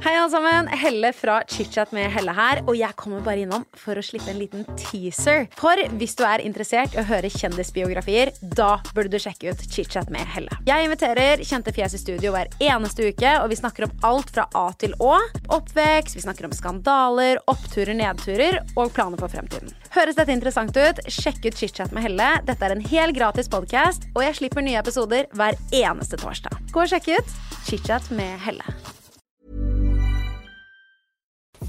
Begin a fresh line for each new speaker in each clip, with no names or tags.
Hei alle sammen, Helle fra ChitChat med Helle her, og jeg kommer bare innom for å slippe en liten teaser. For hvis du er interessert i å høre kjendisbiografier, da burde du sjekke ut ChitChat med Helle. Jeg inviterer kjente fjes i studio hver eneste uke, og vi snakker om alt fra A til Å. Oppvekst, vi snakker om skandaler, oppturer, nedturer og planer for fremtiden. Høres dette interessant ut? Sjekk ut ChitChat med Helle. Dette er en helt gratis podkast, og jeg slipper nye episoder hver eneste torsdag. Gå og sjekk ut ChitChat med Helle.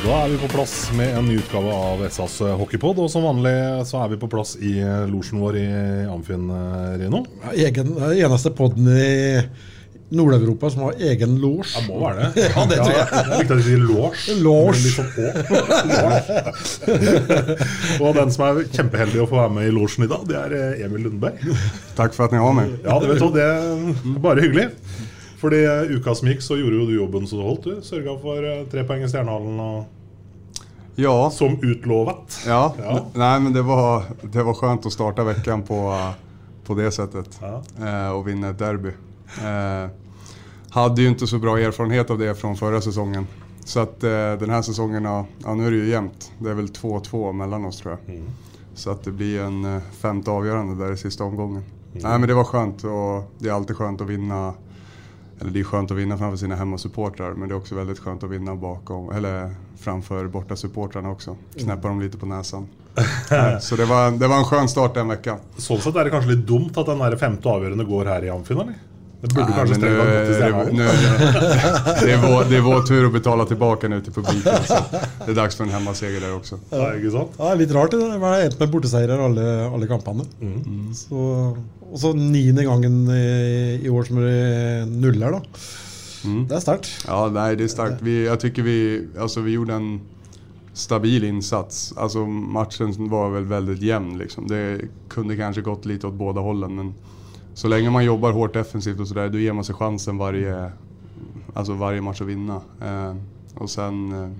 Da er vi på plass med en ny utgave av SAS hockeypod. Og som vanlig så er vi på plass i losjen vår i Amfin, eh, Rino.
Egen, eneste podden i Nord-Europa som har egen losj.
Det må være det.
Ja, det tror jeg.
Det er viktig at vi sier losj.
Losj.
med sånn og den som er kjempeheldig å få være med i losjen i dag, det er eh, Emil Lundberg.
Takk for at ni har meg.
Ja, det vet du, det er bare hyggelig. Fordi eh, uka som gikk, så gjorde jo du jobben så du holdt. Du sørga for eh, tre poeng i Stjernehallen og
Ja,
som utlovet.
ja.
Ja.
Nei, men det var, det var skönt å starte veckan på, på det sättet.
Ja.
Eh, og vinne et derby. Eh, hadde jo ikke så bra erfarenhet av det fra förra säsongen. Så att eh, den här säsongen, ja, ja, nu är det ju jämnt. Det er vel 2-2 mellom oss tror jag. Så att det blir en eh, femte avgjørende der i siste omgången. Nei, men det var skönt och det er alltid skönt å vinna eller det är skönt att vinna framför sina hemmasupportrar men det är också väldigt skönt att vinna bakom, eller framför borta supportrarna också. Knäppa dem lite på näsan. Så det var, det var en skön start den veckan.
Sånn sett er det kanskje litt dumt at den här femte avgjørende går her i Amfin, eller? Det burde
Nej,
kanskje
men nu,
Stjernehallen.
nu, det, är vår, det är vår tur att betala tillbaka nu till publiken. Så det är dags för en hemmaseger där också.
Ja, ikke sant?
Ja, det er litt rart. Det Det var endt med borteseirer alle, alle kampene. Så, og så niende gangen i, i år som det nuller, da. Det er sterkt.
Ja, nej, det är starkt. Vi, jag tycker vi, alltså, vi gjorde en stabil insats. Alltså, matchen var väl väldigt jämn. Liksom. Det kunde kanske gått lite åt båda hållen. Men så länge man jobbar hårt defensivt och sådär, då ger man sig chansen varje, alltså varje match att vinna. Eh, och sen eh,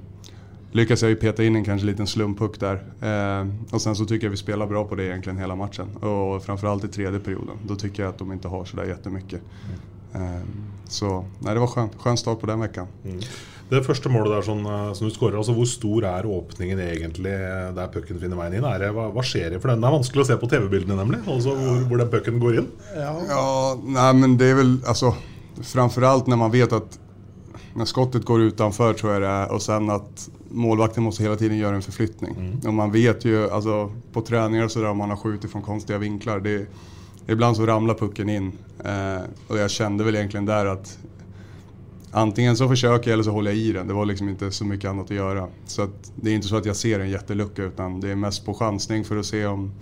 lyckas jag ju peta in en kanske liten slumpuck där. Eh, och sen så tycker jag vi spelar bra på det egentligen hela matchen. Och framförallt i tredje perioden. Då tycker jag att de inte har sådär jättemycket. Eh, så nej, det var skönt. Skön start på den veckan.
Det første målet der sånn, eh, som du skårer, altså hvor stor er åpningen egentlig eh, der pucken finner veien inn? Er det, hva, hva skjer i For den er vanskelig å se på TV-bildene, nemlig. Altså hvor, hvor den pucken går inn.
Ja, nei, men det er vel altså Framfor alt når man vet at når skottet går utenfor, tror jeg det er, og sen at målvakten må hele tiden gjøre en forflytning. Mm. Og man vet jo, altså på treninger så der om man har skutt fra rare vinkler Det, ibland så ramler pucken inn. eh, og jeg kjente vel egentlig der att Antingen så försöker jag eller så håller jag i den. Det var liksom inte så mycket annat att göra. Så att det är inte så att jag ser en jättelucka utan det är mest på chansning för att se om...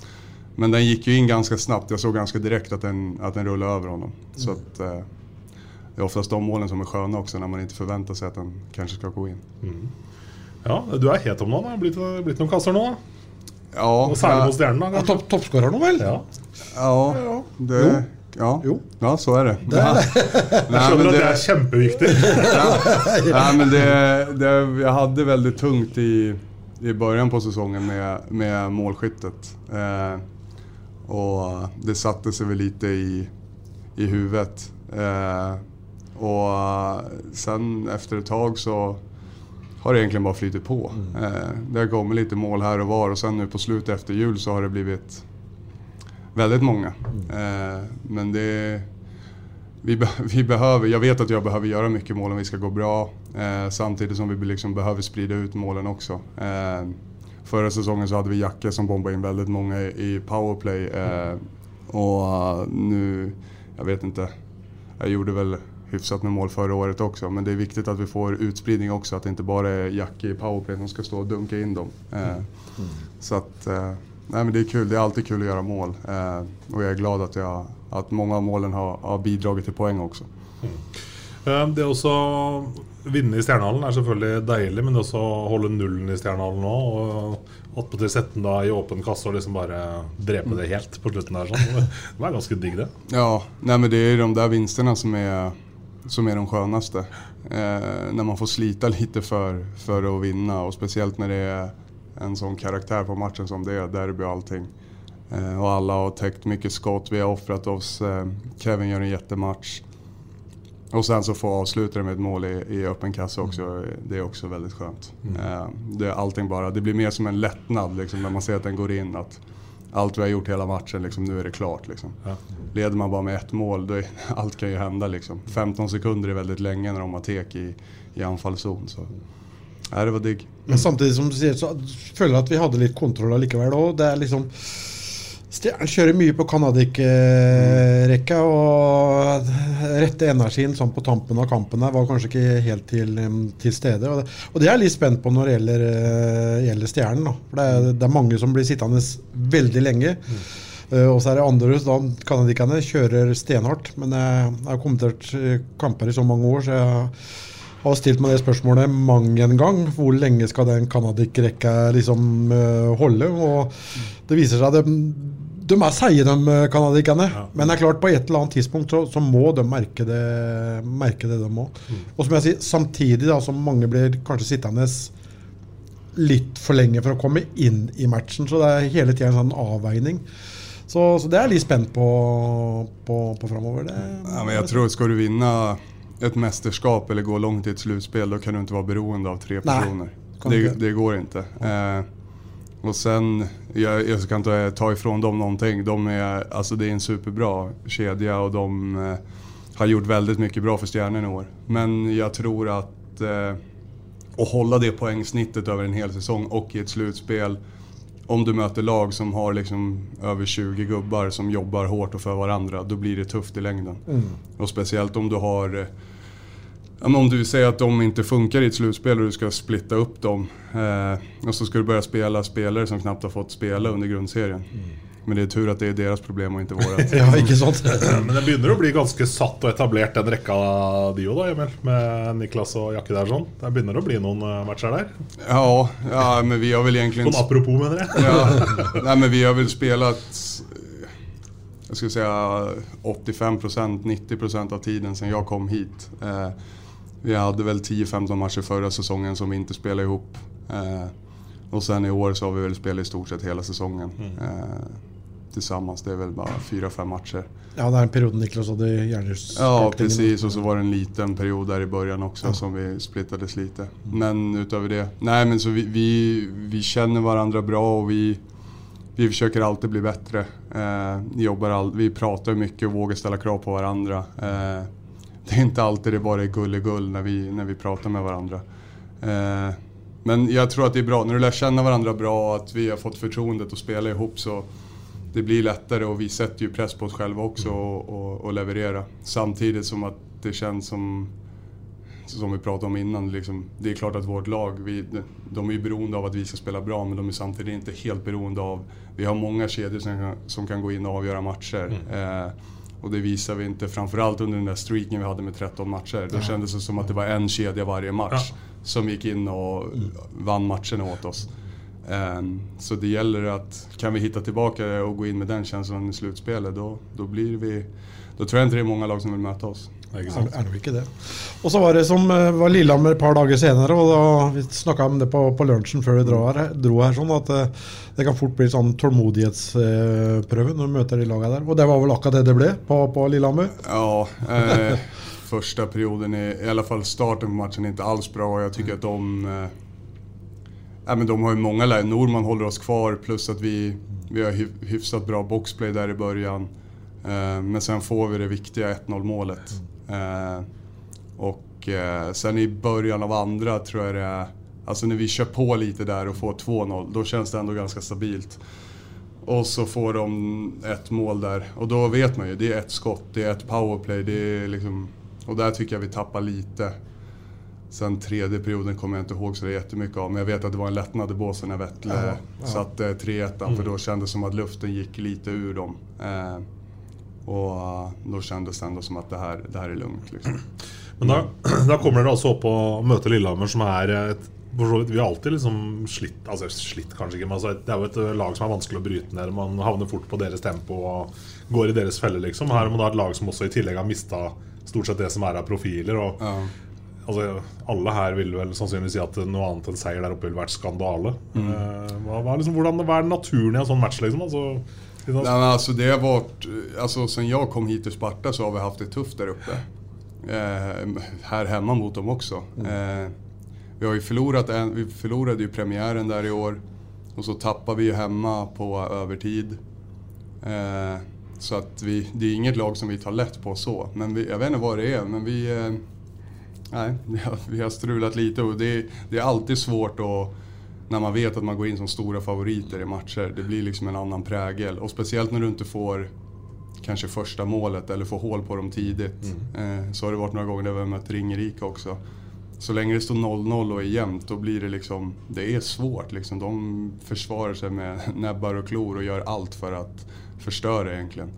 Men den gick ju in ganska snabbt. Jag såg ganska direkt att den, att den rullade över honom. Så att, eh, det är oftast de målen som är sköna också när man inte förväntar sig att den kanske ska gå in.
Ja, Du er het om nå. Det har blitt, blitt noen kasser nå.
Ja,
Og særlig
hos
mot Stjernen. da,
Ja,
kanskje.
topp, Toppskårer nå, vel?
Ja.
ja, det, ja,
Jo.
Ja, så er det.
Jeg
Nej,
skjønner at det
det-
er kjempeviktig.
Nei, men det, det, Jeg hadde veldig tungt i, i begynnelsen på sesongen med, med målskyttet. Eh, og det satte seg vel litt i, i huvudet. Eh, og sen efter et tak så har det egentlig bare flyttet på. Eh, det har kommet litt mål her og var og sen nå på slutet etter jul så har det blivit väldigt många. Eh, men det vi, vi behöver, jag vet att jag behöver göra mycket mål om vi ska gå bra. Eh, samtidigt som vi liksom behöver sprida ut målen också. Eh, Förra säsongen så hade vi Jacke som bombade in väldigt många i powerplay. Eh, och nu, jag vet inte, jag gjorde väl hyfsat med mål förra året också. Men det är viktigt att vi får utspridning också, att det inte bara är Jacke i powerplay som ska stå och dunka in dem. Eh, Så att, nej men det är kul, det är alltid kul att göra mål. Eh, och jag är glad att, jag, att många av målen har, har bidragit till poäng också.
Mm. Det å också vinne i Stjernehallen er selvfølgelig deilig, men det også å holde nullen i Stjernehallen nå, og attpåtil sette den da i åpen kasse og liksom bare drepe det helt på slutten der, sånn. Det var ganske digg, det.
Ja, nej men det är de där vinsterna som är, som är de skönaste. Eh, när man får slita lite för, för att vinna och speciellt när det är en sån karaktär på matchen som det är, derby och allting. Eh, och alla har täckt mycket skott, vi har offrat oss, eh, Kevin gör en jättematch. Och sen så få avsluta det med ett mål i, i öppen kasse också, det är också väldigt skönt. Eh, det, allting bara, det blir mer som en lättnad liksom, när man ser att den går in. Att allt vi har gjort hela matchen, liksom, nu är det klart. Liksom. Leder man bara med ett mål, då är, allt kan ju hända. Liksom. 15 sekunder är väldigt länge när de har tek i, i anfallszon. Så. Ja, det var digg.
Men samtidig som du sier, så føler jeg at vi hadde litt kontroll allikevel òg. Det er liksom Stjernen kjører mye på Canadic-rekka, og rette energien sånn på tampen av kampen her var kanskje ikke helt til, til stede. Og det, og det er jeg litt spent på når det gjelder, eh, gjelder Stjernen. Da. For det er, det er mange som blir sittende veldig lenge. Eh, og så er det andre, da canadierne kjører stenhardt. Men jeg, jeg har kommentert eh, kamper i så mange år, så jeg har stilt meg det spørsmålet mang en gang. Hvor lenge skal den Canadic-rekka liksom eh, holde? Og det viser seg at de, de er seige, de canadierne. Men det er klart på et eller annet tidspunkt så, så må de merke det, merke det de må. Og som jeg sier, samtidig da, som mange blir kanskje sittende litt for lenge for å komme inn i matchen. Så det er hele tida en sånn avveining. Så, så det er jeg litt spent på, på, på framover.
Ja, men jeg tror skal ska du vinna ett mästerskap eller gå långt i ett slutspel, då kan du inte vara beroende av tre personer. Det, det går inte. Eh, och sen, jag, jag ska inte ta ifrån dem någonting. De är, alltså det är en superbra kedja och de eh, har gjort väldigt mycket bra för Stjärnen i år. Men jag tror att eh, att hålla det poängsnittet över en hel säsong och i ett slutspel om du möter lag som har liksom över 20 gubbar som jobbar hårt och för varandra, då blir det tufft i längden. Och speciellt om du har... eh, men om du säger att de inte funkar i ett slutspel och du ska splitta upp dem. Eh, och så ska du börja spela spelare som knappt har fått spela under grundserien. Men det är tur att det är deras problem och inte vårat.
ja, ikke sant?
Men det begynner å bli ganske satt og etablert, den rekka de òg, da, Emil. Med Niklas og Jakke der sånn. Det begynner å bli noen eh, matcher der.
Ja, ja, men vi har väl egentligen...
Sånn apropos, mener jeg.
Ja, nej, men vi har väl spelat, eh, jag skulle säga 85%, 90% av tiden sedan jag kom hit. Eh, vi hade väl 10-15 matcher förra säsongen som vi inte spelade ihop. Eh, och sen i år så har vi väl spelat i stort sett hela säsongen. Eh, tillsammans, det är väl bara 4-5 matcher.
Ja, det er en periode Niklas hadde hjernestartingen.
Ja, precis. Och så var det en liten period där i början också som vi splittades lite. Men utöver det, nej men så vi, vi, vi känner varandra bra och vi, vi försöker alltid bli bättre. Eh, jobbar all, vi pratar mycket och vågar ställa krav på varandra. Eh, det är inte alltid det bara är gull när vi, när vi pratar med varandra. Eh, men jag tror att det är bra, när du lär känna varandra bra och att vi har fått förtroendet att spela ihop så det blir lättare och vi sätter ju press på oss själva också och, och, och leverera. Samtidigt som att det känns som, som vi pratade om innan, liksom, det är klart att vårt lag, vi, de är ju beroende av att vi ska spela bra men de är samtidigt inte helt beroende av, vi har många kedjor som kan, som kan gå in och avgöra matcher. Eh, och det visar vi inte, framförallt under den där streaken vi hade med 13 matcher. Då kändes det som att det var en kedja varje match som gick in och vann matchen åt oss. Um, Så det gäller att, kan vi hitta tillbaka och gå in med den känslan i slutspelet, då, då blir vi... Då tror jag inte det är många lag som vill möta oss.
Er, er nok ikke det. Og så var det som eh, var Lillehammer et par dager senere, og da vi snakka om det på, på lunsjen før vi dro her, dro her sånn at eh, det kan fort bli sånn tålmodighetsprøve når du møter de lagene der. Og det var vel akkurat det det ble på, på Lillehammer?
Ja, eh, første perioden, i, i alle fall starten på matchen, ikke alls bra og jeg tycker at de... Eh, men de har jo mange lägen. Norman holder oss kvar pluss at vi, vi har hyfsat bra boxplay der i början. Eh, men sen får vi det viktige 1-0 målet. Eh, och eh, sen i början av andra tror jag det är Alltså när vi kör på lite där och får 2-0, då känns det ändå ganska stabilt. Och så får de ett mål där. Och då vet man ju, det är ett skott, det är ett powerplay. Det är liksom, och där tycker jag vi tappar lite. Sen tredje perioden kommer jag inte ihåg så det är jättemycket av. Men jag vet att det var en lättnad i båsen när Vettle
Ja, ja.
satte 3-1.
Mm.
För då kändes det som att luften gick lite ur dem. Eh, och eh, då kändes det som at det her, det her er lugnt. Liksom.
Men da, da kommer dere altså opp og møter Lillehammer, som er et Vi har alltid liksom slitt Altså slitt kanskje ikke, men altså, det er jo et lag som er vanskelig å bryte ned. Man havner fort på deres tempo og går i deres felle, liksom. Her har man da et lag som også i tillegg har mista stort sett det som er av profiler. Og altså, alle her vil vel sannsynligvis si at noe annet enn seier der oppe ville vært skandale.
Mm.
Eh, hva, hva, liksom, hvordan, hva er naturen i en sånn match, liksom? Altså,
Nej, men alltså det har varit, alltså sen jag kom hit till Sparta så har vi haft det tufft där uppe. Eh, här hemma mot dem också. Eh, vi har ju förlorat en, vi förlorade ju premiären där i år. Och så tappar vi ju hemma på övertid. Eh, så att vi, det är inget lag som vi tar lätt på så. Men vi, jag vet inte vad det är, men vi... Eh, nej, vi har, vi har strulat lite och det, det är alltid svårt att när man vet att man går in som stora favoriter i matcher. Det blir liksom en annan prägel. Och speciellt när du inte får kanske första målet eller får hål på dem tidigt. Eh, så har det varit några gånger där vi har mött Ringerika också. Så länge det står 0-0 och är jämnt, då blir det liksom, det är svårt liksom. De försvarar sig med näbbar och klor och gör allt för att förstöra egentligen.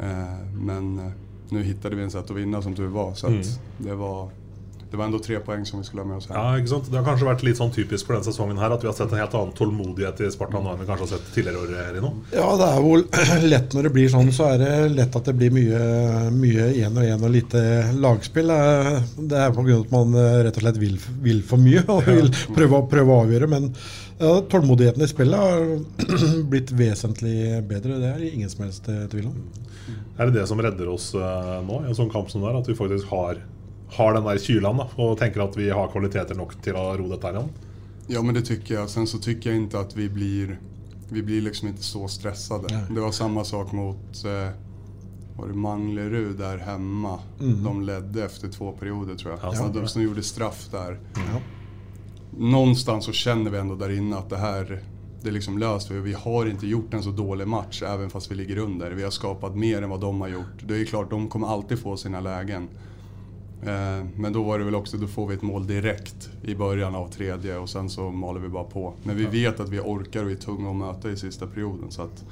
Eh, men eh, nu hittade vi en sätt att vinna som tur var. Så att
Mm.
det var, det var ändå tre poäng som vi skulle ha med oss Her.
Ja, ikke sant? Det har kanskje vært litt sånn typisk for denne sesongen her at vi har sett en helt annen tålmodighet i Sparta nå enn vi kanskje har sett tidligere år. Rino.
Ja, det er jo lett når det blir sånn, så er det lett at det blir mye mye én og én og lite lagspill. Det er- pga. at man eh, rett og slett vil, vil for mye og vil prøve, prøve å avgjøre. Men ja, tålmodigheten i spillet har blitt vesentlig bedre. Det er det ingen som helst eh, tvil om.
Er det det som redder oss eh, nå i en sånn kamp som det er? At vi faktisk har, har den der kylan da, og tenker at vi har kvaliteter nok til å ro her igjen?
Ja men det tycker jag. Sen så tycker jag inte att vi blir, vi blir liksom inte så stressade.
Nej.
Det var samma sak mot eh, var det Manglerud där hemma.
Mm.
De ledde efter två perioder tror jag.
Ja,
de som gjorde straff där.
Ja.
Någonstans så känner vi ändå där inne att det här det är liksom löst. Vi har inte gjort en så dålig match även fast vi ligger under. Vi har skapat mer än vad de har gjort. Det är klart, de kommer alltid få sina lägen. Eh, Men då var det väl också, då får vi ett mål direkt i början av tredje och sen så maler vi bara på. Men vi vet att vi orkar och är tunga att möta i sista perioden. Så att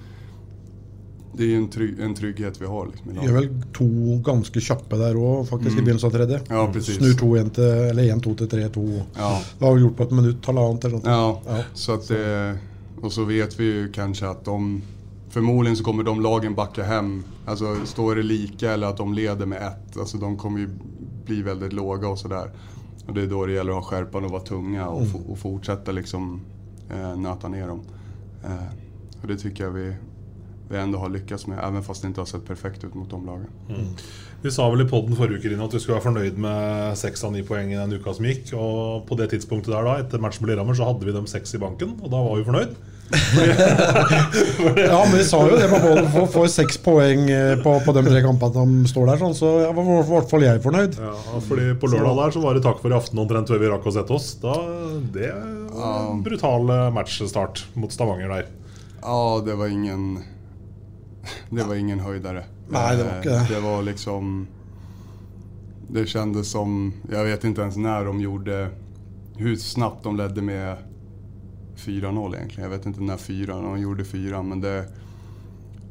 det är en, trygg, en trygghet vi har. Liksom,
Gjør vel to ganske kjappe der òg, faktisk, i begynnelsen av tredje.
Ja, precis.
Snur 2-1 til Eller 1-2 til 3-2.
Ja.
Det har vi gjort på et minutt, halvannet eller noe.
Ja,
Ja.
så att det, och så vet vi ju kanske att de Förmodligen så kommer de lagen backa hem. Alltså står det lika eller att de leder med ett. Alltså de kommer ju bli väldigt låga och sådär. Och det är då det gäller att ha skärpan och vara tunga och, mm. och fortsätta liksom eh, nöta ner dem. Eh, och det tycker jag vi, vi ändå har lyckats med. Även fast det inte har sett perfekt ut mot de lagen.
Vi sa vel i podden forrige uke Rino, at vi skulle være fornøyd med seks av ni poeng i den uka som gikk. Og på det tidspunktet der da, etter matchen med Lillehammer, så hadde vi dem seks i banken, og da var vi fornøyd.
Ja, men vi sa jo det. Man får, får, få seks poeng eh, på, på de tre kampene som står der, sånn, så ja, var i hvert fall jeg fornøyd.
Ja, fordi På lørdag der så var det takk for i aften omtrent før vi rakk å sette oss. Da, Det var en brutal eh, matchstart mot Stavanger der.
Ja, det var ingen... Det var ingen høydere.
Nei, det var ikke det.
Det var liksom... Det kändes som... Jag vet inte ens när de gjorde... Hur snabbt de ledde med 4-0 egentligen. Jag vet inte när 4 de gjorde 4 men det...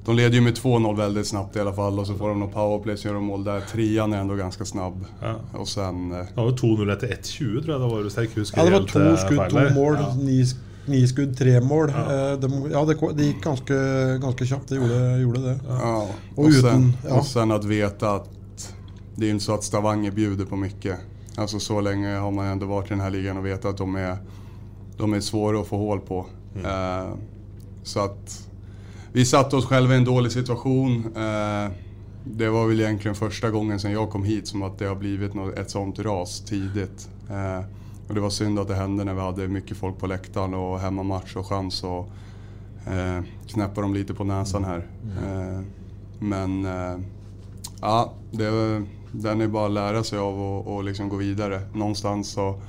De leder ju med 2-0 väldigt snabbt i alla fall och så får de någon powerplay så gör de mål där. Trean är ändå ganska snabb.
Ja.
Och sen... eh,
Det var 2-0 etter 1-20, tror jeg det var. hvis jeg ikke husker
Ja, det var to
eh,
skudd, to mål.
Ja.
Ni, ni skudd, tre mål. Eh, De, ja, det, det gikk ganske, ganske kjapt. Det gjorde, gjorde det.
Ja,
Och
och, sen,
ja.
och sen att veta att det är inte så att Stavanger bjuder på mycket. Alltså så länge har man ändå varit i den här ligan och vet att de är, de är svåra att få hål på. Eh, så att vi satte oss själva i en dålig situation. Eh, det var väl egentligen första gången sedan jag kom hit som att det har blivit något, ett sånt ras tidigt. Eh, och det var synd att det hände när vi hade mycket folk på läktaren och hemmamatch och chans att eh, knäppa dem lite på näsan här. Eh, men eh, ja, det, den är bara att lära sig av och, och liksom gå vidare. Någonstans så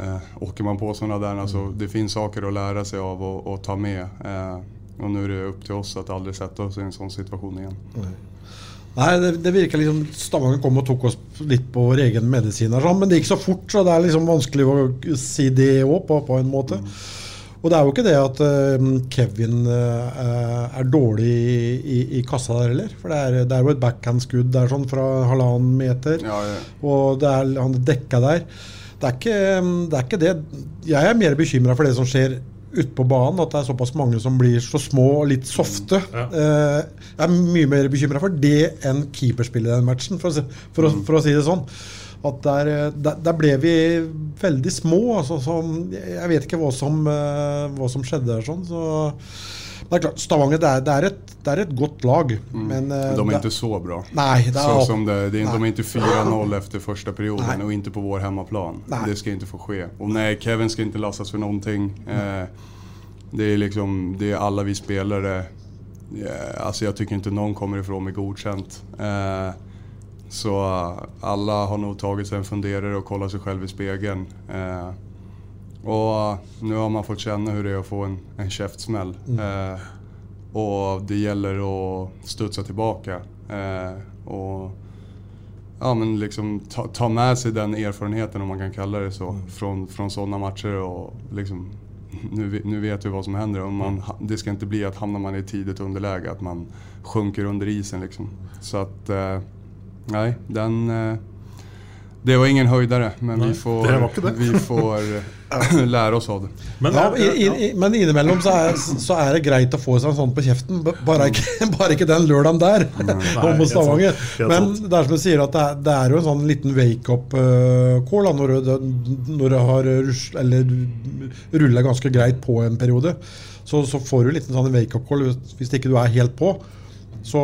eh, åker man på sådana där, alltså, det finns saker att lära sig av och, och ta med. Eh, och nu är det upp till oss att aldrig sätta oss i en sånn situasjon igjen.
Nei, det, det virker liksom Stavanger kom og tok oss litt på vår egen medisin. Men det gikk så fort, så det er liksom vanskelig å si det òg, på, på en måte. Og det er jo ikke det at uh, Kevin uh, er dårlig i, i, i kassa der heller. For det er, det er jo et backhandskudd der sånn fra halvannen meter.
Ja, ja.
Og det er, han er dekka der. Det er, ikke, det er ikke det. Jeg er mer bekymra for det som skjer ute på banen. At det er såpass mange som blir så små og litt softe. Ja. jeg er mye mer bekymra for det enn keeperspillet i den matchen, for å, for, å, for å si det sånn. At der, eh, der, der ble vi veldig små. Altså, så jeg vet ikke hva som, eh, hva som skjedde der. Sånn, så det er klart, Stavanger det er, det er, et, det er et godt lag, men eh,
De er ikke så bra.
Nei, det
så som det, det är, de er ikke 4-0 etter første perioden og ikke på vår hemmaplan. Det skal ikke få skje. Og nej, Kevin skal ikke lastes for noe. Eh, det er liksom, det er alle vi spillere Eh, altså Jeg syns ikke noen kommer ifra med godkjent. Eh, så alle har nok tatt seg en funderer og sett seg selv i speilet. Eh, och nå nu har man fått känna hur det är att få en, en käftsmäll. Eh, och det gäller att studsa tillbaka. Eh, och ja, men liksom ta, ta med sig den erfarenheten, om man kan kalla det så, från, från sådana matcher. Och liksom, nu, nu vet vi vad som händer. Och man, det ska inte bli att hamnar man i tidigt underläge, att man sjunker under isen. Liksom. Så att, eh, nej, den... Eh, det var ingen høydere, men
Nei,
vi får,
det det.
vi får lære oss av det.
Men,
ja,
ja,
i, i, men innimellom så er, så er det greit å få seg en sånn på kjeften. Bare ikke, bare ikke den lørdagen der, om mot Stavanger. Men det er som du sier, at det er, det er jo en sånn liten wake-up-call når, det- når det har rulla ganske greit på en periode. Så, så får du en liten sånn wake-up-call hvis, hvis ikke du er helt på. Så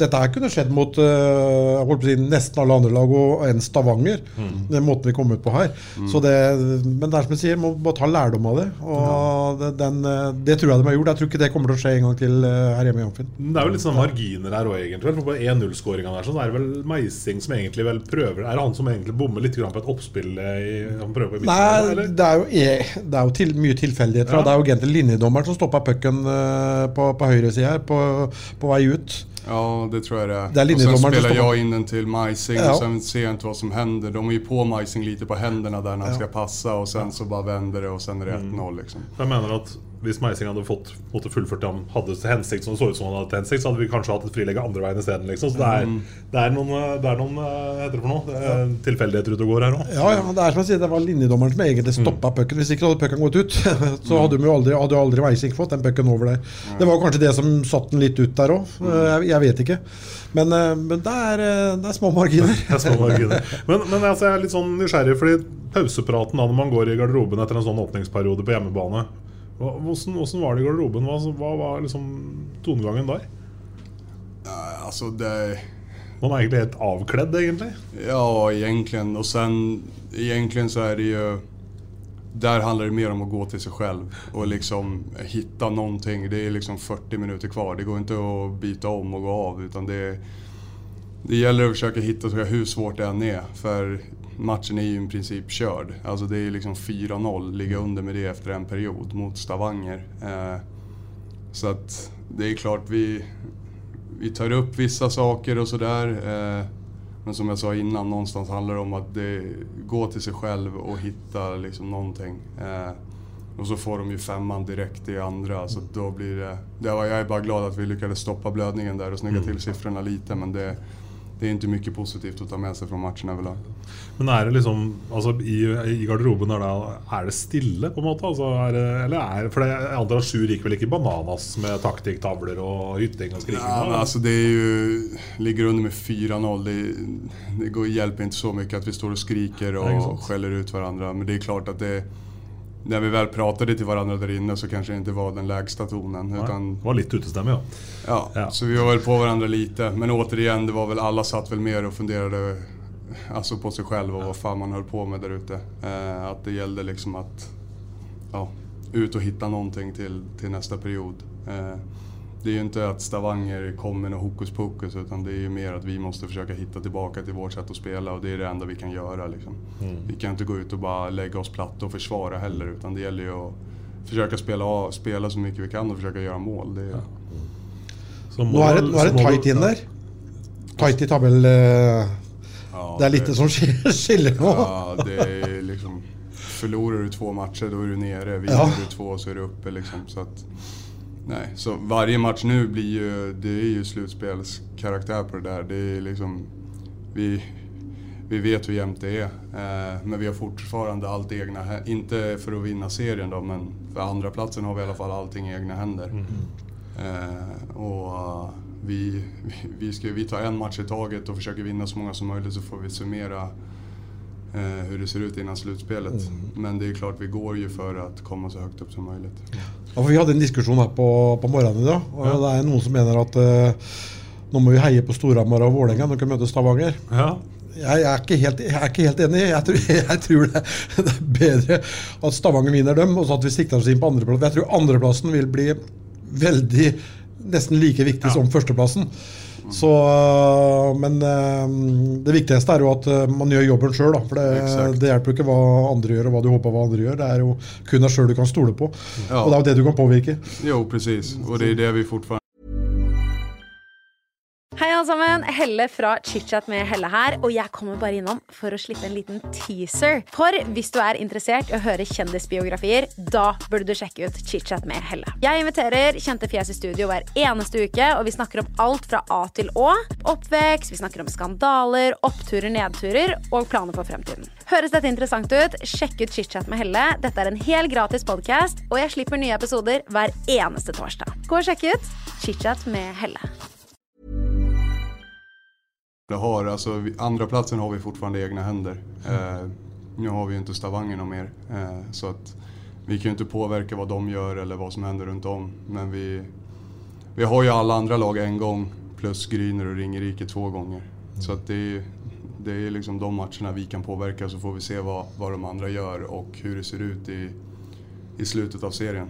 dette her kunne skjedd mot uh, si, nesten alle andre lag og enn Stavanger. Den måten vi kom ut på her. Så det, men det er som jeg sier, må bare ta lærdom av det. Og det, den, øh, det tror jeg de har gjort. Jeg tror ikke det kommer til å skje en gang til øh, her hjemme i Amfinn.
Det er jo litt sånn marginer her òg, egentlig. For på 1-0-skåringa der så er det vel Meising som egentlig vel prøver Er det han som egentlig bommer litt på et oppspill eh, i, han prøver på midten?
Nei,
eller?
det er jo, e- det er jo til, mye tilfeldigheter.
Ja.
Det er jo egentlig linjedommeren som stoppa pucken øh, på, på høyre side her, på, på vei ut.
Ja, det tror jag det är.
Det är
och sen spelar jag in den till Majsing
Ja.
och sen ser jag inte vad som händer. De är ju på Majsing lite på händerna där när han
Ja.
ska passa och sen så bara vänder det och sen är det 1-0 liksom.
Jeg mener at hvis Meising hadde fått måtte fullført det han hadde til hensikt, som det så ut som han hadde til hensikt, så hadde vi kanskje hatt et frilegge andre veien isteden. Liksom. Så det er, det er noen, eh, det er noen eh, heter det for noe? Det er tilfeldigheter ute og går her òg.
Ja, ja, det er som jeg sier, det var linjedommeren som egentlig stoppa pucken. Hvis ikke hadde pucken gått ut, så hadde de jo aldri, hadde aldri Meising fått den pucken over der. Det var kanskje det som satte den litt ut der òg. Jeg, jeg vet ikke. Men, eh, men det, er, eh, det er små marginer.
Det er små marginer. Men, men altså, jeg er litt sånn nysgjerrig, fordi pausepraten da når man går i garderoben etter en sånn åpningsperiode på hjemmebane Hvordan, hvordan var det i garderoben? Hva, hva var liksom tonegangen der?
Uh, altså, det...
Man er egentlig helt avkledd, egentlig.
Ja, egentlig. Og sen egentlig så er det jo der handler det mer om å gå til seg selv og liksom finne noe. Det er liksom 40 minutter kvar. Det går ikke å byta om og gå av utan det... Det å att å hitta så hvor svårt det enn er. För matchen är ju i princip körd. Alltså det är liksom 4-0, ligga under med det efter en period mot Stavanger. Eh, så att det är klart vi, vi tar upp vissa saker och sådär. Eh, men som jag sa innan, någonstans handlar det om att det, gå till sig själv och hitta liksom någonting. Eh, och så får de ju femman direkt i andra. Så då blir det, det var, jag är bara glad att vi lyckades stoppa blödningen där och snygga till siffrorna lite. Men det, det är inte mycket positivt att ta med sig från matchen överlag.
Men er det liksom altså, i, I garderoben er det, er det stille, på en måte? Altså, er det, eller er, for det, jeg antar at Sjur gikk vel ikke bananas med taktikktavler og hytting og skriking?
Ja, men alltså det ju, ligger under med 4-0. Det, det går, hjelper ikke så mye at vi står og skriker
og
skjeller ut hverandre. Men det er klart at det, når vi vel pratet til hverandre der inne så kanskje det ikke var den lägsta tonen. Utan,
det var litt utestemme, ja.
ja,
Ja.
Så vi var vel på hverandre lite. Men återigen, det var vel alle satt vel mer og funderade alltså på sig själv och vad fan man höll på med där ute. Eh, att det gällde liksom att ja, ut och hitta någonting till, till nästa period. Eh, det är ju inte att Stavanger kommer med hokus pokus utan det är ju mer att vi måste försöka hitta tillbaka till vårt sätt att spela och det är det enda vi kan göra. Liksom.
Mm.
Vi kan inte gå ut och bara lägga oss platt och försvara heller utan det gäller ju att försöka spela, av- spela så mycket vi kan och försöka göra mål. Det är,
Så
Nå er det, nå er det tight inn der. Tight i tabell...
Ja,
det er litt
det-
som skiller nå.
Ja, det är liksom... Förlorar du två matcher då är du nere. Vinner
Ja.
du två så är du uppe liksom. Så att, nej, så varje match nu blir ju... Det är ju slutspelskaraktär på det där. Det är liksom... Vi, vi vet hur jämnt det är. Eh, men vi har fortfarande allt i egna hä- Inte för att vinna serien då, men för andra platsen har vi i alla fall allting i egna händer. Mm. och eh, vi, vi, ska, vi tar en match i taget och försöker vinna så många som möjligt så får vi summera eh, hur det ser ut innan slutspelet. Men det är klart, vi går ju för att komma så högt upp som möjligt.
Ja, Vi hadde en diskusjon her på, på morgenen i dag. og Det er noen som mener at eh, nå må vi heie på Storhamar og Vålerenga när vi möter Stavanger.
Ja.
Jeg, er ikke helt, jeg er ikke helt enig. Jeg tror, jeg tror det, det er bedre at Stavanger vinner dem, og så at vi sikter oss inn på andreplass. Jeg tror andreplassen vil bli veldig nesten like viktig som førsteplassen. Så, men øh, det viktigste er jo at øh, man gjør jobben sjøl. For det, det hjelper jo ikke hva andre gjør og hva du håper hva andre gjør. Det er jo kun deg sjøl du kan stole på.
Ja.
Og det er jo det du kan påvirke.
Jo, precis. Og det er det vi fortfarande
Hei alle sammen, Helle fra ChitChat med Helle her, og jeg kommer bare innom for å slippe en liten teaser. For hvis du er interessert i å høre kjendisbiografier, da burde du sjekke ut ChitChat med Helle. Jeg inviterer kjente fjes i studio hver eneste uke, og vi snakker om alt fra A til Å. Oppvekst, vi snakker om skandaler, oppturer, nedturer og planer for fremtiden. Høres dette interessant ut? Sjekk ut ChitChat med Helle. Dette er en helt gratis podkast, og jeg slipper nye episoder hver eneste torsdag. Gå og sjekk ut ChitChat med Helle.
Har. Alltså, andra platsen har vi fortfarande i egna händer. Eh, nu har vi ju inte Stavanger någon mer. Eh, så att vi kan ju inte påverka vad de gör eller vad som händer runt om. Men vi, vi har ju alla andra lag en gång plus Gryner och Ringerike två gånger. Så att det är, det är liksom de matcherna vi kan påverka så får vi se vad, vad de andra gör och hur det ser ut i, i slutet av serien.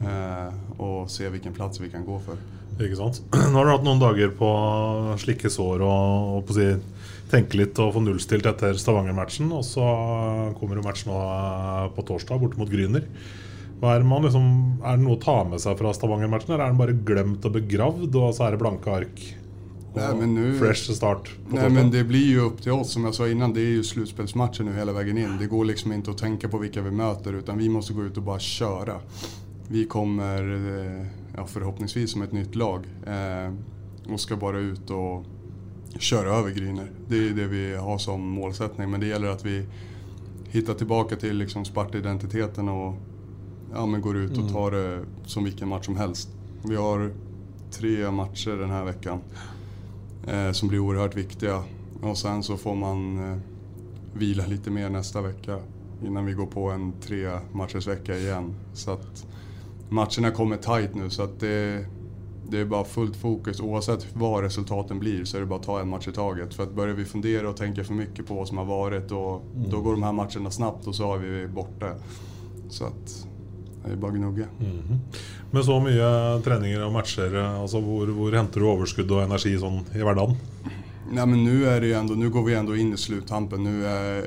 Eh, och se vilken plats vi kan gå för.
Ikke sant? Nå har du hatt noen dager på å slikke sår og, og si, tenke litt og få nullstilt etter Stavanger-matchen. Og så kommer jo matchen eh, på torsdag, borte mot Gryner. Er, man liksom, er det noe å ta med seg fra Stavanger-matchen, eller er den bare glemt og begravd, og så er det blanke ark?
Nej, men nu-
fresh start på
Nej men det blir jo opp til oss, som jeg sa innan, det er jo slutspelsmatchen hele veien inn. Det går liksom ikke å tenke på hvem vi møter, utan vi må gå ut og bare kjøre. Vi kommer eh, ja, förhoppningsvis som ett nytt lag eh, och ska bara ut och köra över Gryner. Det är det vi har som målsättning men det gäller att vi hittar tillbaka till liksom Sparta-identiteten och ja, men går ut och tar det som vilken match som helst. Vi har tre matcher den här veckan eh, som blir oerhört viktiga. Och sen så får man eh, vila lite mer nästa vecka innan vi går på en tre matchers vecka igen. Så att matcherna kommer tight nu så att det, det är bara fullt fokus. Oavsett vad resultaten blir så är det bara att ta en match i taget. För att börjar vi fundera och tänka för mycket på vad som har varit då, då går de här matcherna snabbt och så är vi borta. Så att det är bara att gnugga.
Med så mye treninger og matcher, altså hvor, hvor henter du overskudd og energi sånn i hverdagen?
Nej men nu är det ju ändå, nu går vi ändå in i är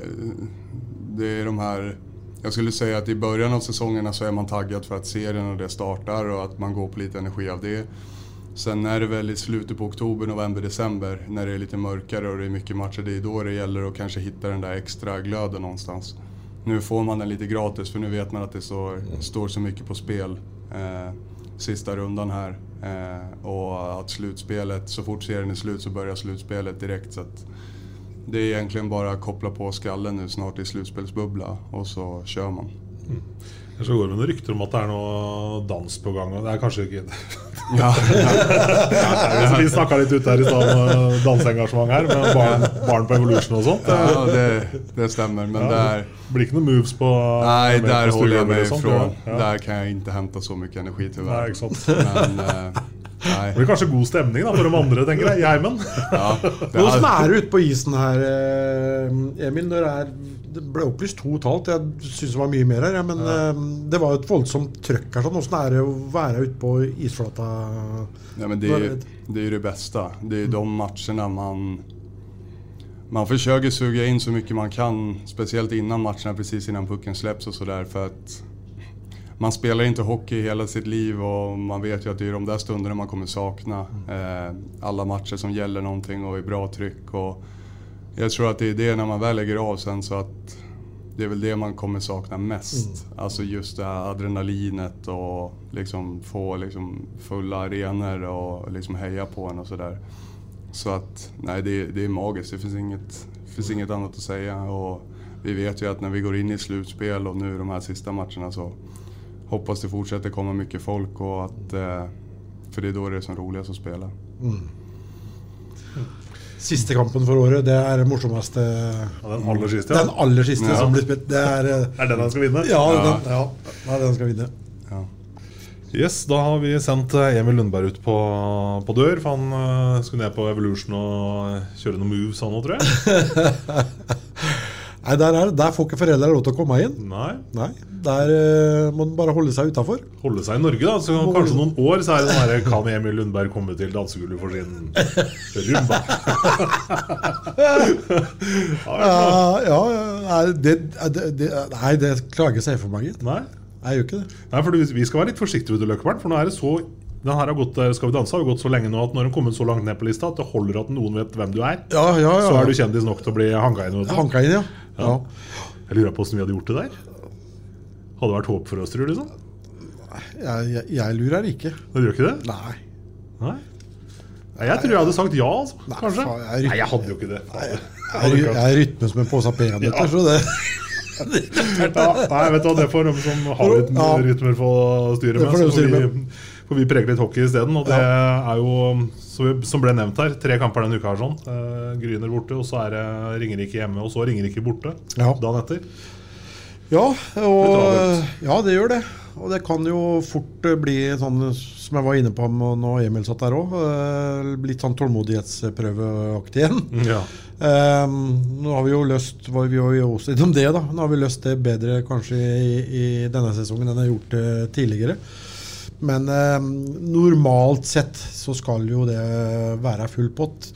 det är de här, jag skulle säga att i början av säsongerna så är man taggad för att serien och det startar och att man går på lite energi av det. Sen är det väl i slutet på oktober, november, december när det är lite mörkare och det är mycket matcher. Det är då det gäller att kanske hitta den där extra glöden någonstans. Nu får man den lite gratis för nu vet man att det står, står så mycket på spel. Eh, sista rundan här. Eh, och att slutspelet, så fort serien är slut så börjar slutspelet direkt. Så att det är egentligen bara att koppla på skallen nu snart i slutspelsbubbla och så kör man.
Så går det noen rykter om at det er noe dans på gang. Det er kanskje ikke
Ja,
ja. Vi snakka litt ut her i stad om eh, danseengasjement her, med barn, barn på Evolution og sånt.
ja det, det stämmer. Men
Ja,
det
det blir ikke noen moves på
nej,
der
där
jeg
håller jag
stuegulvet
mig ifrån.
ja.
Där kan jag inte hämta så mycket energi tyvärr.
Nej, exakt.
Men, eh,
Det blir kanskje god stemning da for de andre, tenker jeg. i heimen.
Ja, hade-
er det ute på isen her, eh, Emil, når det er det ble opplyst to og et. Jeg syns det var mye mer her. Ja, men ja. det var jo et voldsomt trøkk her. sånn. Åssen er det å være ute på isflata?
Ja, men det, det er ju det beste. Det är ju de matchene man... Man försöker suga in så mycket man kan, speciellt innan matcherna, precis innan pucken släpps och sådär. För att man spelar inte hockey hela sitt liv och man vet ju att det är de där stunderna man kommer sakna. Eh, alla matcher som gäller någonting och i bra tryck. Och jag tror att det är det när man väl lägger av sen så att det är väl det man kommer sakna mest. Alltså just det här adrenalinet och liksom få liksom fulla arenor och liksom heja på en och sådär. Så att nej, det, det är magiskt. Det finns inget, finns inget annat att säga. Och vi vet ju att när vi går in i slutspel och nu de här sista matcherna så hoppas det fortsätter komma mycket folk och att eh, för det är då det är som roligast att spela.
Siste kampen for året, det er det morsomste
Ja, den aller siste, ja.
Den aller siste
Ja.
som blir spilt. Det er eh,
Er det den han skal vinne?
Ja,
Ja.
den, ja. ja, den skal vinne.
Ja.
Yes, Da har vi sendt eh, Emil Lundberg ut på, på dør. For han eh, skulle ned på Evolution og kjøre noen moves, han òg, tror jeg.
Nei, der, er, der får ikke foreldre lov til å komme inn.
Nei.
Nei, Der uh, må den bare holde seg utafor.
Holde seg i Norge, da. Så kanskje noen år så er det sånn her Kan Emil Lundberg komme til dansegulvet for sin rumba?
Ja, ja, ja det, det, det, nei, det klarer ikke for meg, gitt.
Nei.
Jeg gjør ikke det.
Nei, for vi- skal være litt forsiktige, vet du, Løkkeberg, for nå er det så den her har gått, eh, Skal vi danse har gått så lenge nå at når den kommer så langt ned på lista at det holder at noen vet hvem du er,
Ja, ja, ja.
så er du kjendis nok til å bli hanka inn.
Hanka inn, ja. ja.
Jeg lurer på åssen vi hadde gjort det der. Hadde det vært håp for oss, tror du? liksom?
Jeg, jeg, jeg lurer ikke.
Du gjør ikke det?
Nei.
Nei. Nei, Jeg tror jeg hadde sagt ja, altså.
Nei,
Kanskje.
jeg er
Nei, jeg hadde jo ikke det.
Jeg, er- jeg er rytme som en pose peanøtter, så det
Ja, nei, vet du hva, det får de som har litt
Ja.
rytmer få styre med. Så får vi, får vi prege litt hockey isteden. Og det er jo, som ble nevnt her, tre kamper denne uka. sånn eh, Gryner borte, og så er det Ringerike hjemme, og så Ringerike borte
Ja.
dagen etter.
Ja, og, ja, det gjør det. Og det kan jo fort eh, bli sånn som jeg var inne på når Emil satt der òg, litt sånn tålmodighetsprøveaktig igjen.
Ja.
Um, nå har vi jo løst var vi jo også innom det da Nå har vi løst det bedre kanskje i, i denne sesongen enn jeg har gjort tidligere. Men eh, normalt sett så skal jo det være full pott.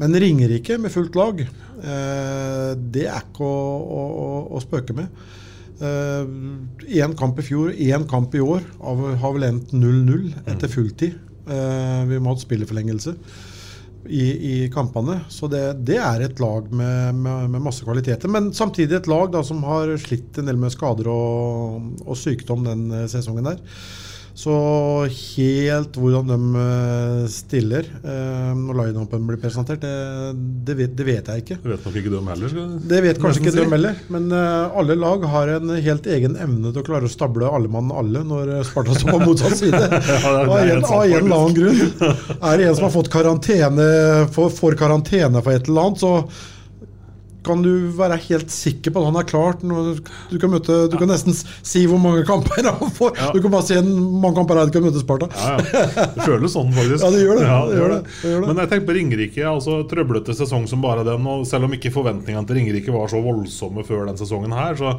Men Ringerike med fullt lag, eh, det er ikke å, å, å, spøke med. Én kamp i fjor, én kamp i år. Har, har vel endt 0-0 etter fulltid. Eh, vi må ha hatt spilleforlengelse i, i kampene. Så det, det er et lag med, med, med masse kvaliteter. Men samtidig et lag da, som har slitt en del med skader og, og sykdom den eh, sesongen der. Så helt hvordan de eh, stiller eh, når line-upen blir presentert, det, det, vet, det vet jeg ikke.
Det vet nok ikke de heller.
Det vet kanskje ikke
si.
de heller, men eh, alle lag har en helt egen evne til å klare å stable alle mann alle når Sparta står på motsatt side.
er
Av en, av en eller annen grunn. Er det en som har fått karantene, får, får karantene for et eller annet, så kan du være helt sikker på at han er klart. Du kan, møte, du kan nesten si hvor mange kamper han får. Du kan bare si en, mange kamper han kan møte Sparta.
Ja, ja. Det føles sånn, faktisk.
Ja, det gjør det.
Ja,
Det gjør det. Det gjør.
Men jeg tenker på Ringerike. altså Trøblete sesong som bare den. Og selv om ikke forventningene til Ringerike var så voldsomme før den sesongen her, så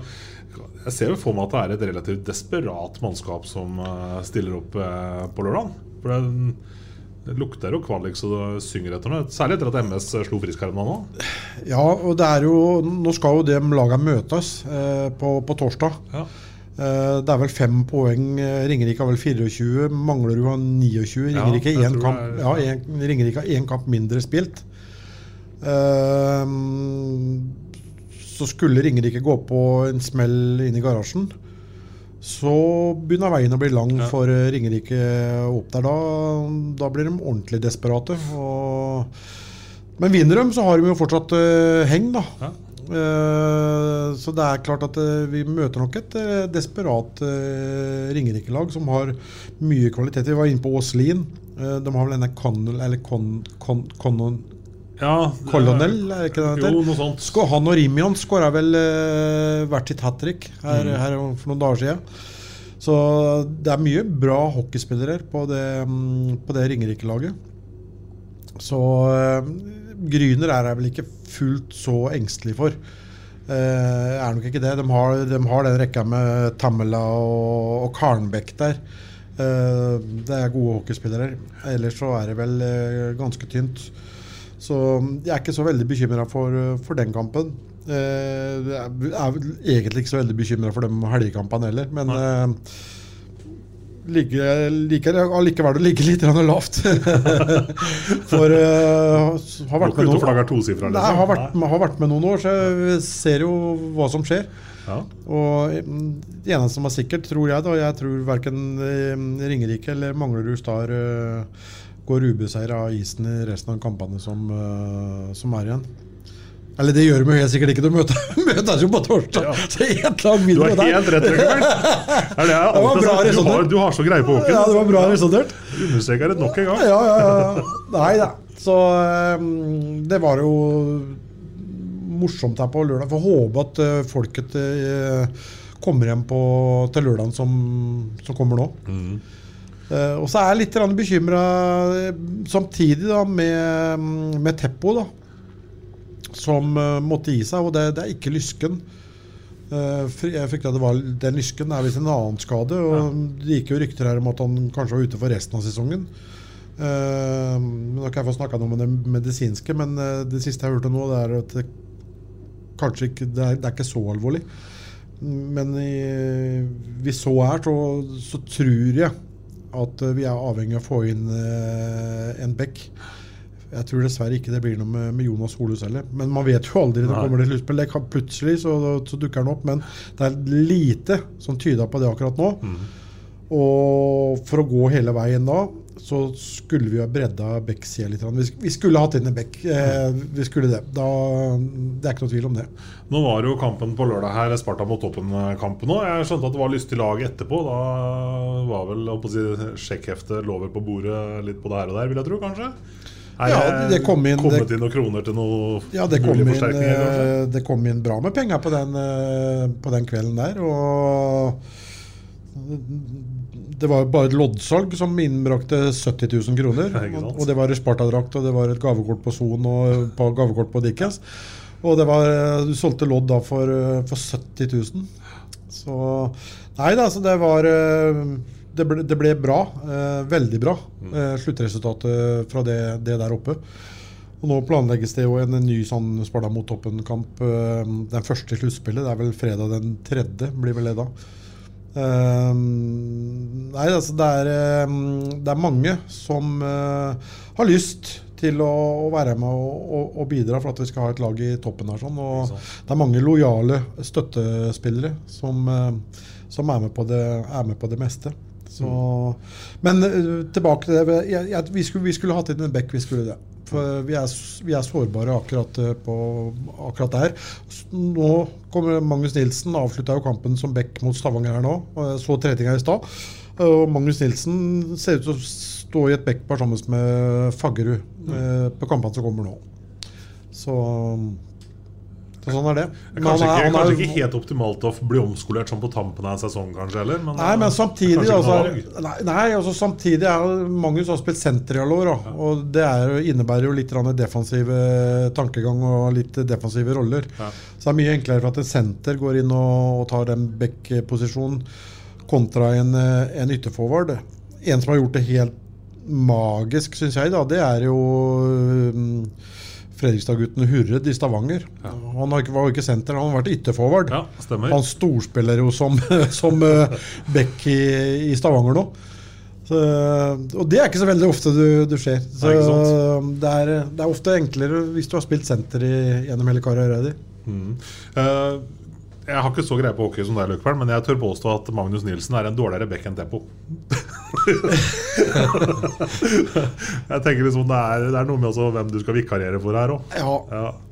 jeg ser jo for meg at det er et relativt desperat mannskap som eh, stiller opp eh, på lørdag. For det, det lukter jo kvalik så det synger etter noe. Særlig etter at MS slo Friskarmen nå.
Ja, og det er jo Nå skal jo de lagene møtes eh, på, på torsdag.
Ja.
Eh, det er vel fem poeng. Ringerike har vel 24. Manglerud har 29.
Ja,
Ringerike
ja,
én kamp,
er,
ja,
ja
en, Ringerike har én kamp mindre spilt. Eh, så skulle Ringerike gå på en smell inn i garasjen, så begynner veien å bli lang
Ja.
for eh, Ringerike opp der. Da, da blir de ordentlig desperate. Og, men vinner de, så har de jo fortsatt uh, heng, da.
Ja.
Uh, så det er klart at uh, vi møter nok et desperat Ringerike-lag som har mye kvalitet. Vi var inne på Åslin. Eh, de har vel denne Connell Eller Con, Con, Connon,
Ja,
Colonel, er ikke det han heter? Han og Rimion skåra vel uh, hvert sitt hat trick her,
Mm.
her for noen dager siden. Så det er mye bra hockeyspillere på det, mm, på det Ringerike-laget. Så uh, Gryner er jeg vel ikke fullt så engstelig for. Uh, er nok ikke det. De har, de har den rekka med Tamela og, og Karnbekk der. Uh, det er gode hockeyspillere. Ellers så er det vel uh, ganske tynt. Så jeg er ikke så veldig bekymra for, for den kampen. Eh, jeg er egentlig ikke så veldig bekymra for de helgekampene heller, men eh, liker, liker allikevel å ligge litt lavt. For uh, har vært noen
liksom.
Nei, har vært, har vært med noen år, så jeg ser jo hva som skjer.
Ja.
Og det eneste som er sikkert, tror jeg, da Jeg tror verken Ringerike eller Manglerud Star eh, går ubeseira av isen i resten av kampene som, eh, som er igjen. Eller det gjør de jo helt sikkert ikke. De møter- møtes jo på torsdag. Så helt lag
Du
mindre
har
der.
helt rett, Røkkebert. Er det
Det var bra
du, har, du har så greie på åken
Ja, det var bra resultert.
Understreker det nok en gang.
Ja, ja, ja. Nei da. Så eh, det var jo morsomt her på lørdag. Får håpe at eh, folket eh, kommer hjem på, til lørdagen som, som kommer nå. Eh, og så er jeg litt bekymra samtidig da, med, med Teppo, da, som eh, måtte gi seg. Og det, det er ikke lysken. Eh, jeg frykta det var den lysken er visst en annen skade. Og Det gikk jo rykter her om at han kanskje var ute for resten av sesongen. Uh, nå kan jeg få snakka noe om det medisinske, men eh, det siste jeg hørte nå, det er at det kanskje ikke Det er, det er ikke så alvorlig. Men i, hvis så er, så, så tror jeg at eh, vi er avhengig av å få inn eh, en back. Jeg tror dessverre ikke det blir noe med, med Jonas Holhus heller. Men man vet jo aldri. Det kommer til sluttspill. Plutselig så, så dukker han opp. Men det er lite som tyder på det akkurat nå. Og for å gå hele veien da, så skulle vi ha bredda Beck-sida litt. Vi, sk- vi skulle hatt inn en Beck. Eh, vi skulle det. Da, det er ikke noe tvil om det.
Nå var jo kampen på lørdag her Sparta mot toppen-kampen òg. Jeg skjønte at det var lystig lag etterpå. Da var vel si, sjekkheftet lover på bordet litt på det her og der, vil jeg tro, kanskje? Er
Ja,
det
kom inn-
kommet
det-
inn noen kroner til noen
Ja, det kom,
mulige
inn,
forsterkninger, kanskje?
eh, det kom inn bra med penger på den, eh, på den kvelden der. Og det var bare et loddsalg som innbrakte 70 000 kroner.
Ja,
og det var Sparta-drakt, og det var et gavekort på Son og på gavekort på Dickens. Og det var, eh, du solgte lodd da for, eh, for 70 000. Så Nei da, så det var eh, Det ble, det ble bra. veldig bra. eh, sluttresultatet fra det, det der oppe. Og Nå planlegges det jo en ny sånn Sparta mot toppen-kamp. Den første i sluttspillet. Det er vel fredag den tredje, blir vel det da. Eh, nei, altså det er, eh, det er mange som uh, har lyst til å, å være med og, og, og bidra for at vi skal ha et lag i toppen her. Sånn. Og det er mange lojale støttespillere som, uh, som er, med på det, er med på det meste. Så, Men uh, tilbake til det. Jeg, jeg, vi, skulle, vi skulle hatt inn en back, vi skulle det. For vi er, vi er sårbare akkurat, eh, på, akkurat der. Nå kommer Magnus Nilsen, avslutta jo kampen som back mot Stavanger her nå. jeg Så treninga i stad. Og Magnus Nilsen ser ut til å stå i et backpar sammen med Faggerud mm. på kampene som kommer nå. Så, så sånn er det. Men
Kanskje,
han er-
ikke,
han er-
ikke helt optimalt å bli omskolert sånn på tampen av en sesong, kanskje? heller men,
Nei, men samtidig
kanskje ikke
altså, nei, nei, altså samtidig er Magnus har spilt senter i alle år. Og det er, innebærer jo litt defensiv tankegang og litt defensive roller. Så det er mye enklere for at en senter går inn og, og tar den back-posisjonen kontra en, eh, en ytterforward. En som har gjort det helt magisk, syns jeg, da, det er jo um, Fredrikstad-gutten Hurred i Stavanger. Han har ikke, var ikke senter, han har vært ytterforward.
Ja, stemmer.
Han storspiller jo som, som uh, back i, i Stavanger nå. Så, og det er ikke så veldig ofte du, du ser. Så,
det, sant.
det, er, det er ofte enklere hvis du har spilt senter i, gjennom hele karrieren din.
Mm. Eh, jeg har ikke så greie på hockey som deg, Løkberg, men jeg tør påstå at Magnus Nilsen er en dårligere back enn Tempo. jeg tenker liksom det er, det er noe med også hvem du skal vikariere for her òg.
Ja. Og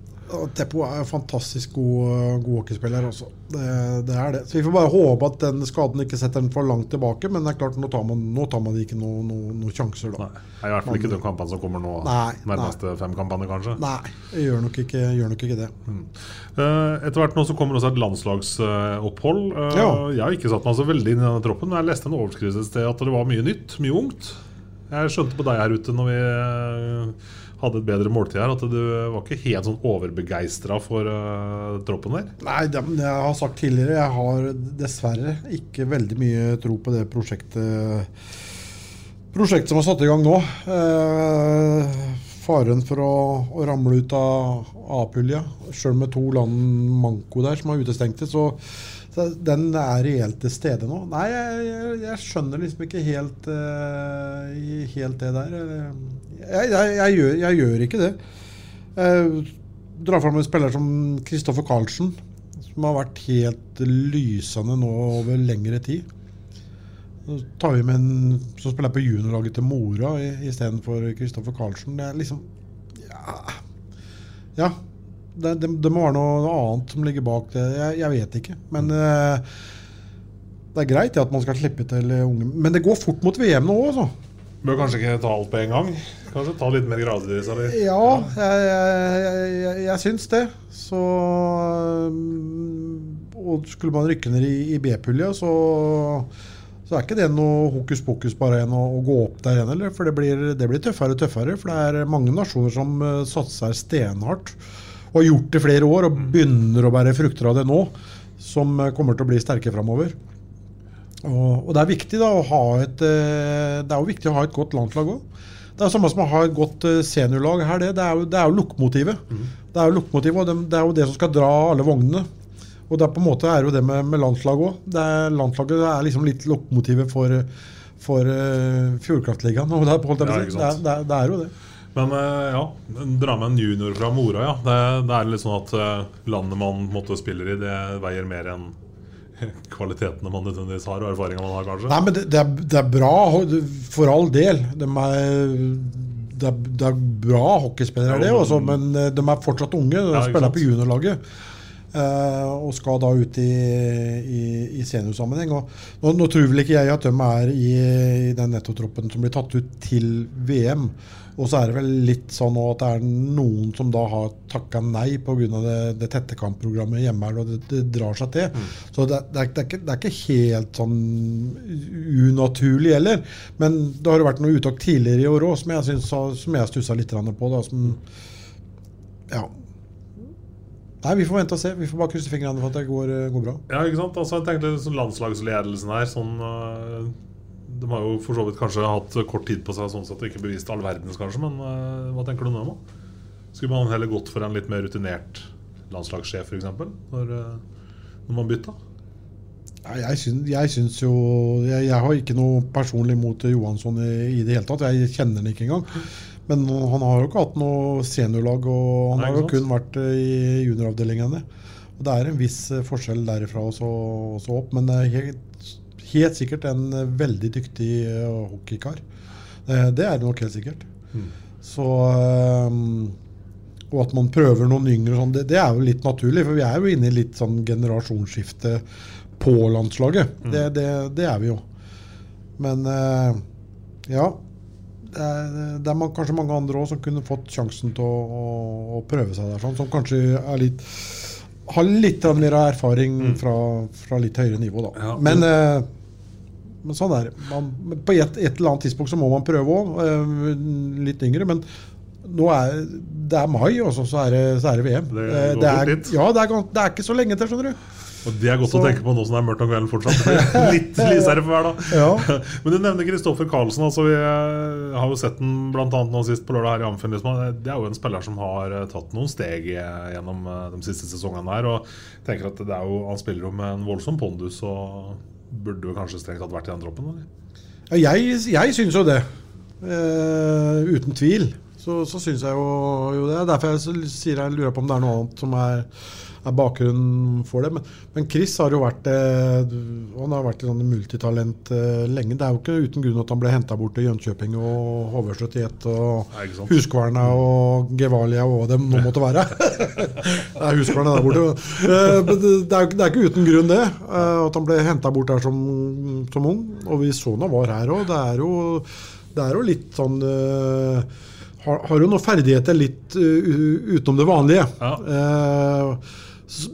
Teppo er en fantastisk god, god hockeyspiller også. Det, det er det. Så Vi får bare håpe at den skaden ikke setter den for langt tilbake. Men det er klart, nå tar man, nå tar man ikke noen no, no sjanser, da.
Er i hvert fall ikke de kampene som kommer nå.
Nei,
nærmeste fem kampene, kanskje.
Nei, jeg gjør nok ikke, gjør nok ikke det.
Mm. Etter hvert nå så kommer også et landslagsopphold. Eh,
Ja.
Jeg har ikke satt meg så veldig inn i denne troppen, men jeg leste en overskrift et sted at det var mye nytt, mye ungt. Jeg skjønte på deg her ute når vi eh, hadde et bedre måltid her, at du var ikke helt sånn overbegeistra for uh, troppen der?
Nei, det, jeg har sagt tidligere, jeg har dessverre ikke veldig mye tro på det prosjektet Prosjektet som er satt i gang nå. Eh, faren for å, å, ramle ut av A-pulja, sjøl med to land manko der som er utestengte, så så den er reelt til stede nå. Nei, jeg, jeg, jeg skjønner liksom ikke helt, uh, helt det der. Jeg, gjør, jeg, gjør, ikke det. Jeg drar fram en spiller som Kristoffer Karlsen, som har vært helt lysende nå over lengre tid. Så tar vi med en som spiller på juniorlaget til Mora istedenfor Kristoffer Karlsen. Det er liksom Ja. ja det, det, det, må være noe annet som ligger bak det. Jeg, jeg vet ikke. Men uh, det er greit at man skal slippe til unge. Men det går fort mot VM nå òg, altså.
Bør kanskje ikke ta alt på en gang? Kanskje ta litt mer gradvis? Eller?
Ja, jeg, jeg, jeg, jeg syns det. Så Og skulle man rykke ned i, i B-pulja, så så er ikke det noe hokus pokus bare enn å, å, gå opp der igjen. For det blir, det blir, tøffere og tøffere. For det er mange nasjoner som uh, satser steinhardt og har gjort det i flere år og begynner å bære frukter av det nå, som eh, kommer til å bli sterke framover. Og, og, det er viktig da å ha et eh, Det er jo viktig å ha et godt landslag òg. Det er samme som å ha et godt eh, seniorlag her. Det, det er jo, det jo lokomotivet. Mm. Det er jo lokomotivet, og det, det, er jo det som skal dra alle vognene. Og det er på en måte er jo det med, med landslag òg. Landslaget er liksom litt lokomotivet for, for uh, Fjordkraftligaen. Det, er, det, er, det er jo det.
Men eh, ja, dra med en junior fra Mora, ja. Det, det er litt sånn at eh, landet man måtte spiller i, det veier mer enn kvalitetene man nødvendigvis har, og erfaringa man har, kanskje?
Nei, men det, det, er, det, er, bra, for all del. De er, det, er, det er bra hockeyspillere, det også, men eh, de er fortsatt unge. De ja, spiller på juniorlaget. Og skal da ut i, i, i seniorsammenheng. Nå, nå, tror vel ikke jeg at de er i, i den nettotroppen som blir tatt ut til VM. Og så er det vel litt sånn at det er noen som da har takka nei pga. Det, det tette kampprogrammet hjemme her, og det, det drar seg til. Mm. Så det, det, er, det, er ikke, det, er, ikke, helt sånn unaturlig heller. Men det har jo vært noe uttak tidligere i år òg som jeg, synes, som jeg stussa litt på. Da, som, ja. Nei, Vi får vente og se. Vi får bare krysse fingrene for at det går, går bra.
Ja, ikke sant? Altså, jeg tenkte sånn Landslagsledelsen her sånn, uh de har jo for så vidt kanskje hatt kort tid på seg, sånn sett, og ikke bevist all verdens, kanskje. Men uh, hva tenker du nå? Skulle man heller gått for en litt mer rutinert landslagssjef, f.eks., når, uh, når man bytta?
Jeg, syns, jeg syns jo jeg, jeg, har ikke noe personlig mot Johansson i, i, det hele tatt. Jeg kjenner han ikke engang. Men han har jo ikke hatt noe seniorlag, og han Nei, har jo kun vært eh, i junioravdelingene. Og Det er en viss forskjell derifra og så opp, men det er helt sikkert en eh, veldig dyktig uh, hockeykar. Uh, det er det nok helt sikkert. Mm. Så um, Og at man prøver noen yngre, sånn, det, det, er jo litt naturlig. For vi er jo inne i litt sånn generasjonsskifte på landslaget. Mm. Det, det, det, er vi jo. Men ja. Det er, det er man, kanskje mange andre òg som kunne fått sjansen til å, å, å prøve seg der. Sånn, som kanskje er litt har litt mer erfaring mm. fra, fra, litt høyere nivå, da. Ja, men, men sånn er det. På et, et, eller annet tidspunkt så må man prøve òg. Eh, litt yngre. Men nå er det er mai, og så er det, så er det VM.
Det, eh, det er,
ja, det er, det er, ikke så lenge til, skjønner du.
Og Det er godt så. å tenke på nå som det er mørkt om kvelden fortsatt. Litt lysere for hver dag. Ja. Men du nevner Kristoffer Karlsen. Altså vi eh, har jo sett den annet nå sist på lørdag her i Amfinn. Liksom. Det er jo en spiller som har tatt noen steg gjennom de siste sesongene her. Og tenker at det er jo, Han spiller jo med en voldsom pondus. og burde jo kanskje strengt tatt vært i den troppen? Eller?
Ja, jeg jeg syns jo det. Uh, uten tvil så, så syns jeg jo, jo, det. Derfor jeg sier jeg lurer på om det er noe annet som er er bakgrunnen for det. Men, men, Chris har jo vært eh, han har vært et sånn multitalent eh, lenge. Det er jo ikke uten grunn at han ble henta bort til Jönköping og HV71 og Huskvarna og Gevalia og det nå måtte være. det er Huskvarna der borte. Eh, det, er, det er ikke uten grunn, det. At han ble henta bort der som, som ung. Og vi så han var her òg. Det, det, er jo litt sånn har, har, jo noen ferdigheter litt uh, utenom det vanlige. Ja. Uh,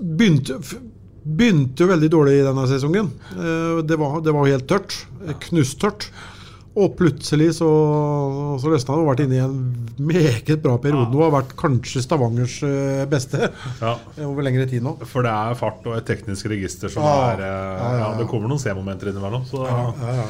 begynte, begynte jo veldig dårlig i denne sesongen. Uh, det var, det var helt tørt. Knusttørt. Og plutselig så, så løsna det. Har vært inne i en meget bra periode. Hun har vært kanskje Stavangers beste
Ja.
over lengre tid nå.
For det er fart og et teknisk register som
Ja.
er
Ja, ja,
ja,
ja.
Det kommer noen C-momenter innimellom. Så,
Ja, ja, ja.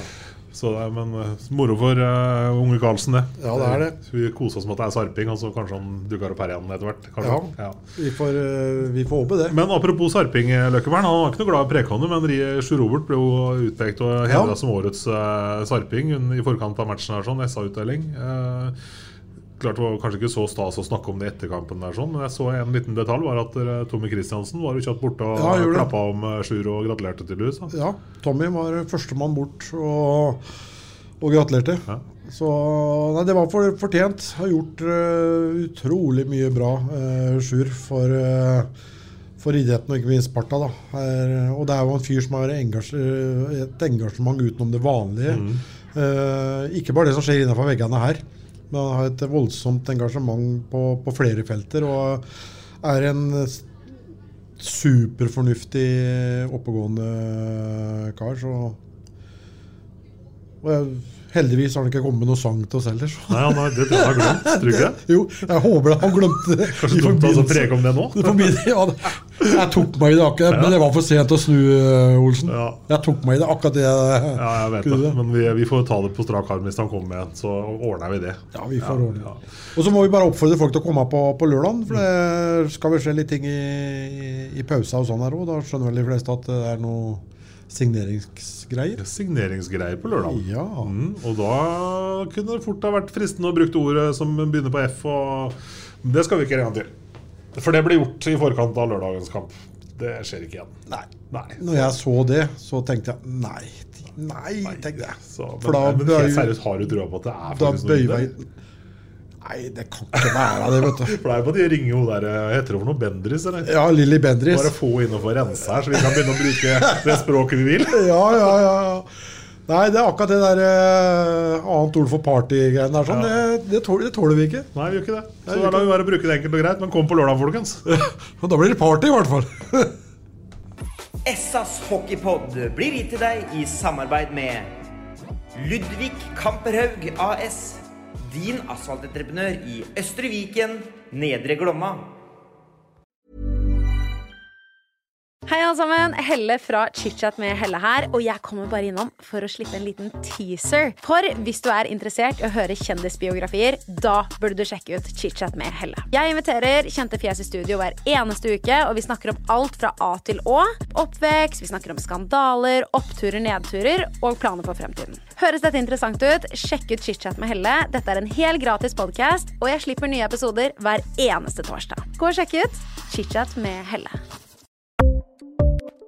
Så det er, men eh, moro for uh, unge Karlsen, det.
Ja, det er det.
Vi koser oss med at det er sarping, og så kanskje han dukker opp her igjen etter hvert.
Ja.
Ja.
Vi, får, uh, vi får håpe det.
Men apropos sarping, Løkkeberg, Løkkebern. Han var ikke noe glad i Prekåndet, men Sjur Robert ble jo utpekt og hedra
Ja.
som årets uh, sarping i forkant av matchen. her sånn, SA-utdeling. Eh, klart Det var kanskje ikke så stas å snakke om det etter kampen, der sånn, men jeg så en liten detalj. var at eh, Tommy Kristiansen var jo kjapt borte og
Ja,
klappa om eh, Sjur og gratulerte til da.
Ja, Tommy var førstemann bort og, og gratulerte.
Ja.
Så nei, det var for, fortjent. Har gjort uh, utrolig mye bra, uh, Sjur, for, uh, for idretten og ikke minst Sparta. Da. Her, og det er jo en fyr som har engasj et engasjement utenom det vanlige. Eh, ikke bare det som skjer innenfor veggene her, men han har et voldsomt engasjement på, på flere felter. Og er en superfornuftig, oppegående kar. Så og jeg, Heldigvis har han ikke kommet med noe sang til oss heller. så-
Nei, han har, Det tror jeg han har glemt. Tror jeg.
Jo, jeg håper. Han glemte det.
Kanskje dumt å altså preke om det nå?
ja, jeg tok meg i det akkurat, men det var for sent å snu, eh, Olsen.
Ja.
Jeg tok meg i det akkurat det.
Ja, jeg vet det.
det.
Men vi, vi får ta det på strak arm hvis han kommer med så ordner vi det.
Ja, vi får
Ja,
ordne
ja.
Og så må vi bare oppfordre folk til å komme på, på lørdag, for det skal vel skje litt ting i, i, i pausa og sånn her òg. Da skjønner vel de fleste at det er noe signeringsgreier.
Signeringsgreier på lørdag.
Ja.
Mm, og da kunne det fort ha vært fristende å bruke ordet som begynner på F. Og det skal vi ikke en gang til. For det ble gjort i forkant av lørdagens kamp. Det skjer ikke igjen.
Nei.
Nei.
Når jeg så det, så tenkte jeg nei. Nei, tenkte jeg.
Så, men,
For da
men
bøy-
helt seriøst, har du trua på at det er
Da
faktisk noe
bøyer
i
jeg
det?
Nei, det kan ikke være det, vet du.
For det er jo på de ringer hun der eh, Heter det for noe Bendris, eller?
Ja, Lilly Bendris.
Bare få inn og få rense her, så vi kan begynne å bruke det språket vi vil.
Ja, ja, ja. ja. Nei, det er akkurat det der eh, annet ord for party-greiene der. Sånn, det, det, tåler, det tåler vi ikke.
Nei, vi gjør ikke det. Så da lar vi bare bruke det enkelt og greit. Men kom på lørdag, folkens.
Og da blir det party, i hvert fall.
Essas hockeypod blir gitt til deg i samarbeid med Ludvig Kamperhaug AS. Din asfaltentreprenør i Østre Viken, Nedre Glomma.
Hei alle sammen, Helle fra ChitChat med Helle her, og jeg kommer bare innom for å slippe en liten teaser. For hvis du er interessert i å høre kjendisbiografier, da burde du sjekke ut ChitChat med Helle. Jeg inviterer kjente fjes i studio hver eneste uke, og vi snakker om alt fra A til Å. Oppvekst, vi snakker om skandaler, oppturer, nedturer og planer for fremtiden. Høres dette interessant ut? Sjekk ut ChitChat med Helle. Dette er en helt gratis podkast, og jeg slipper nye episoder hver eneste torsdag. Gå og sjekk ut ChitChat med Helle.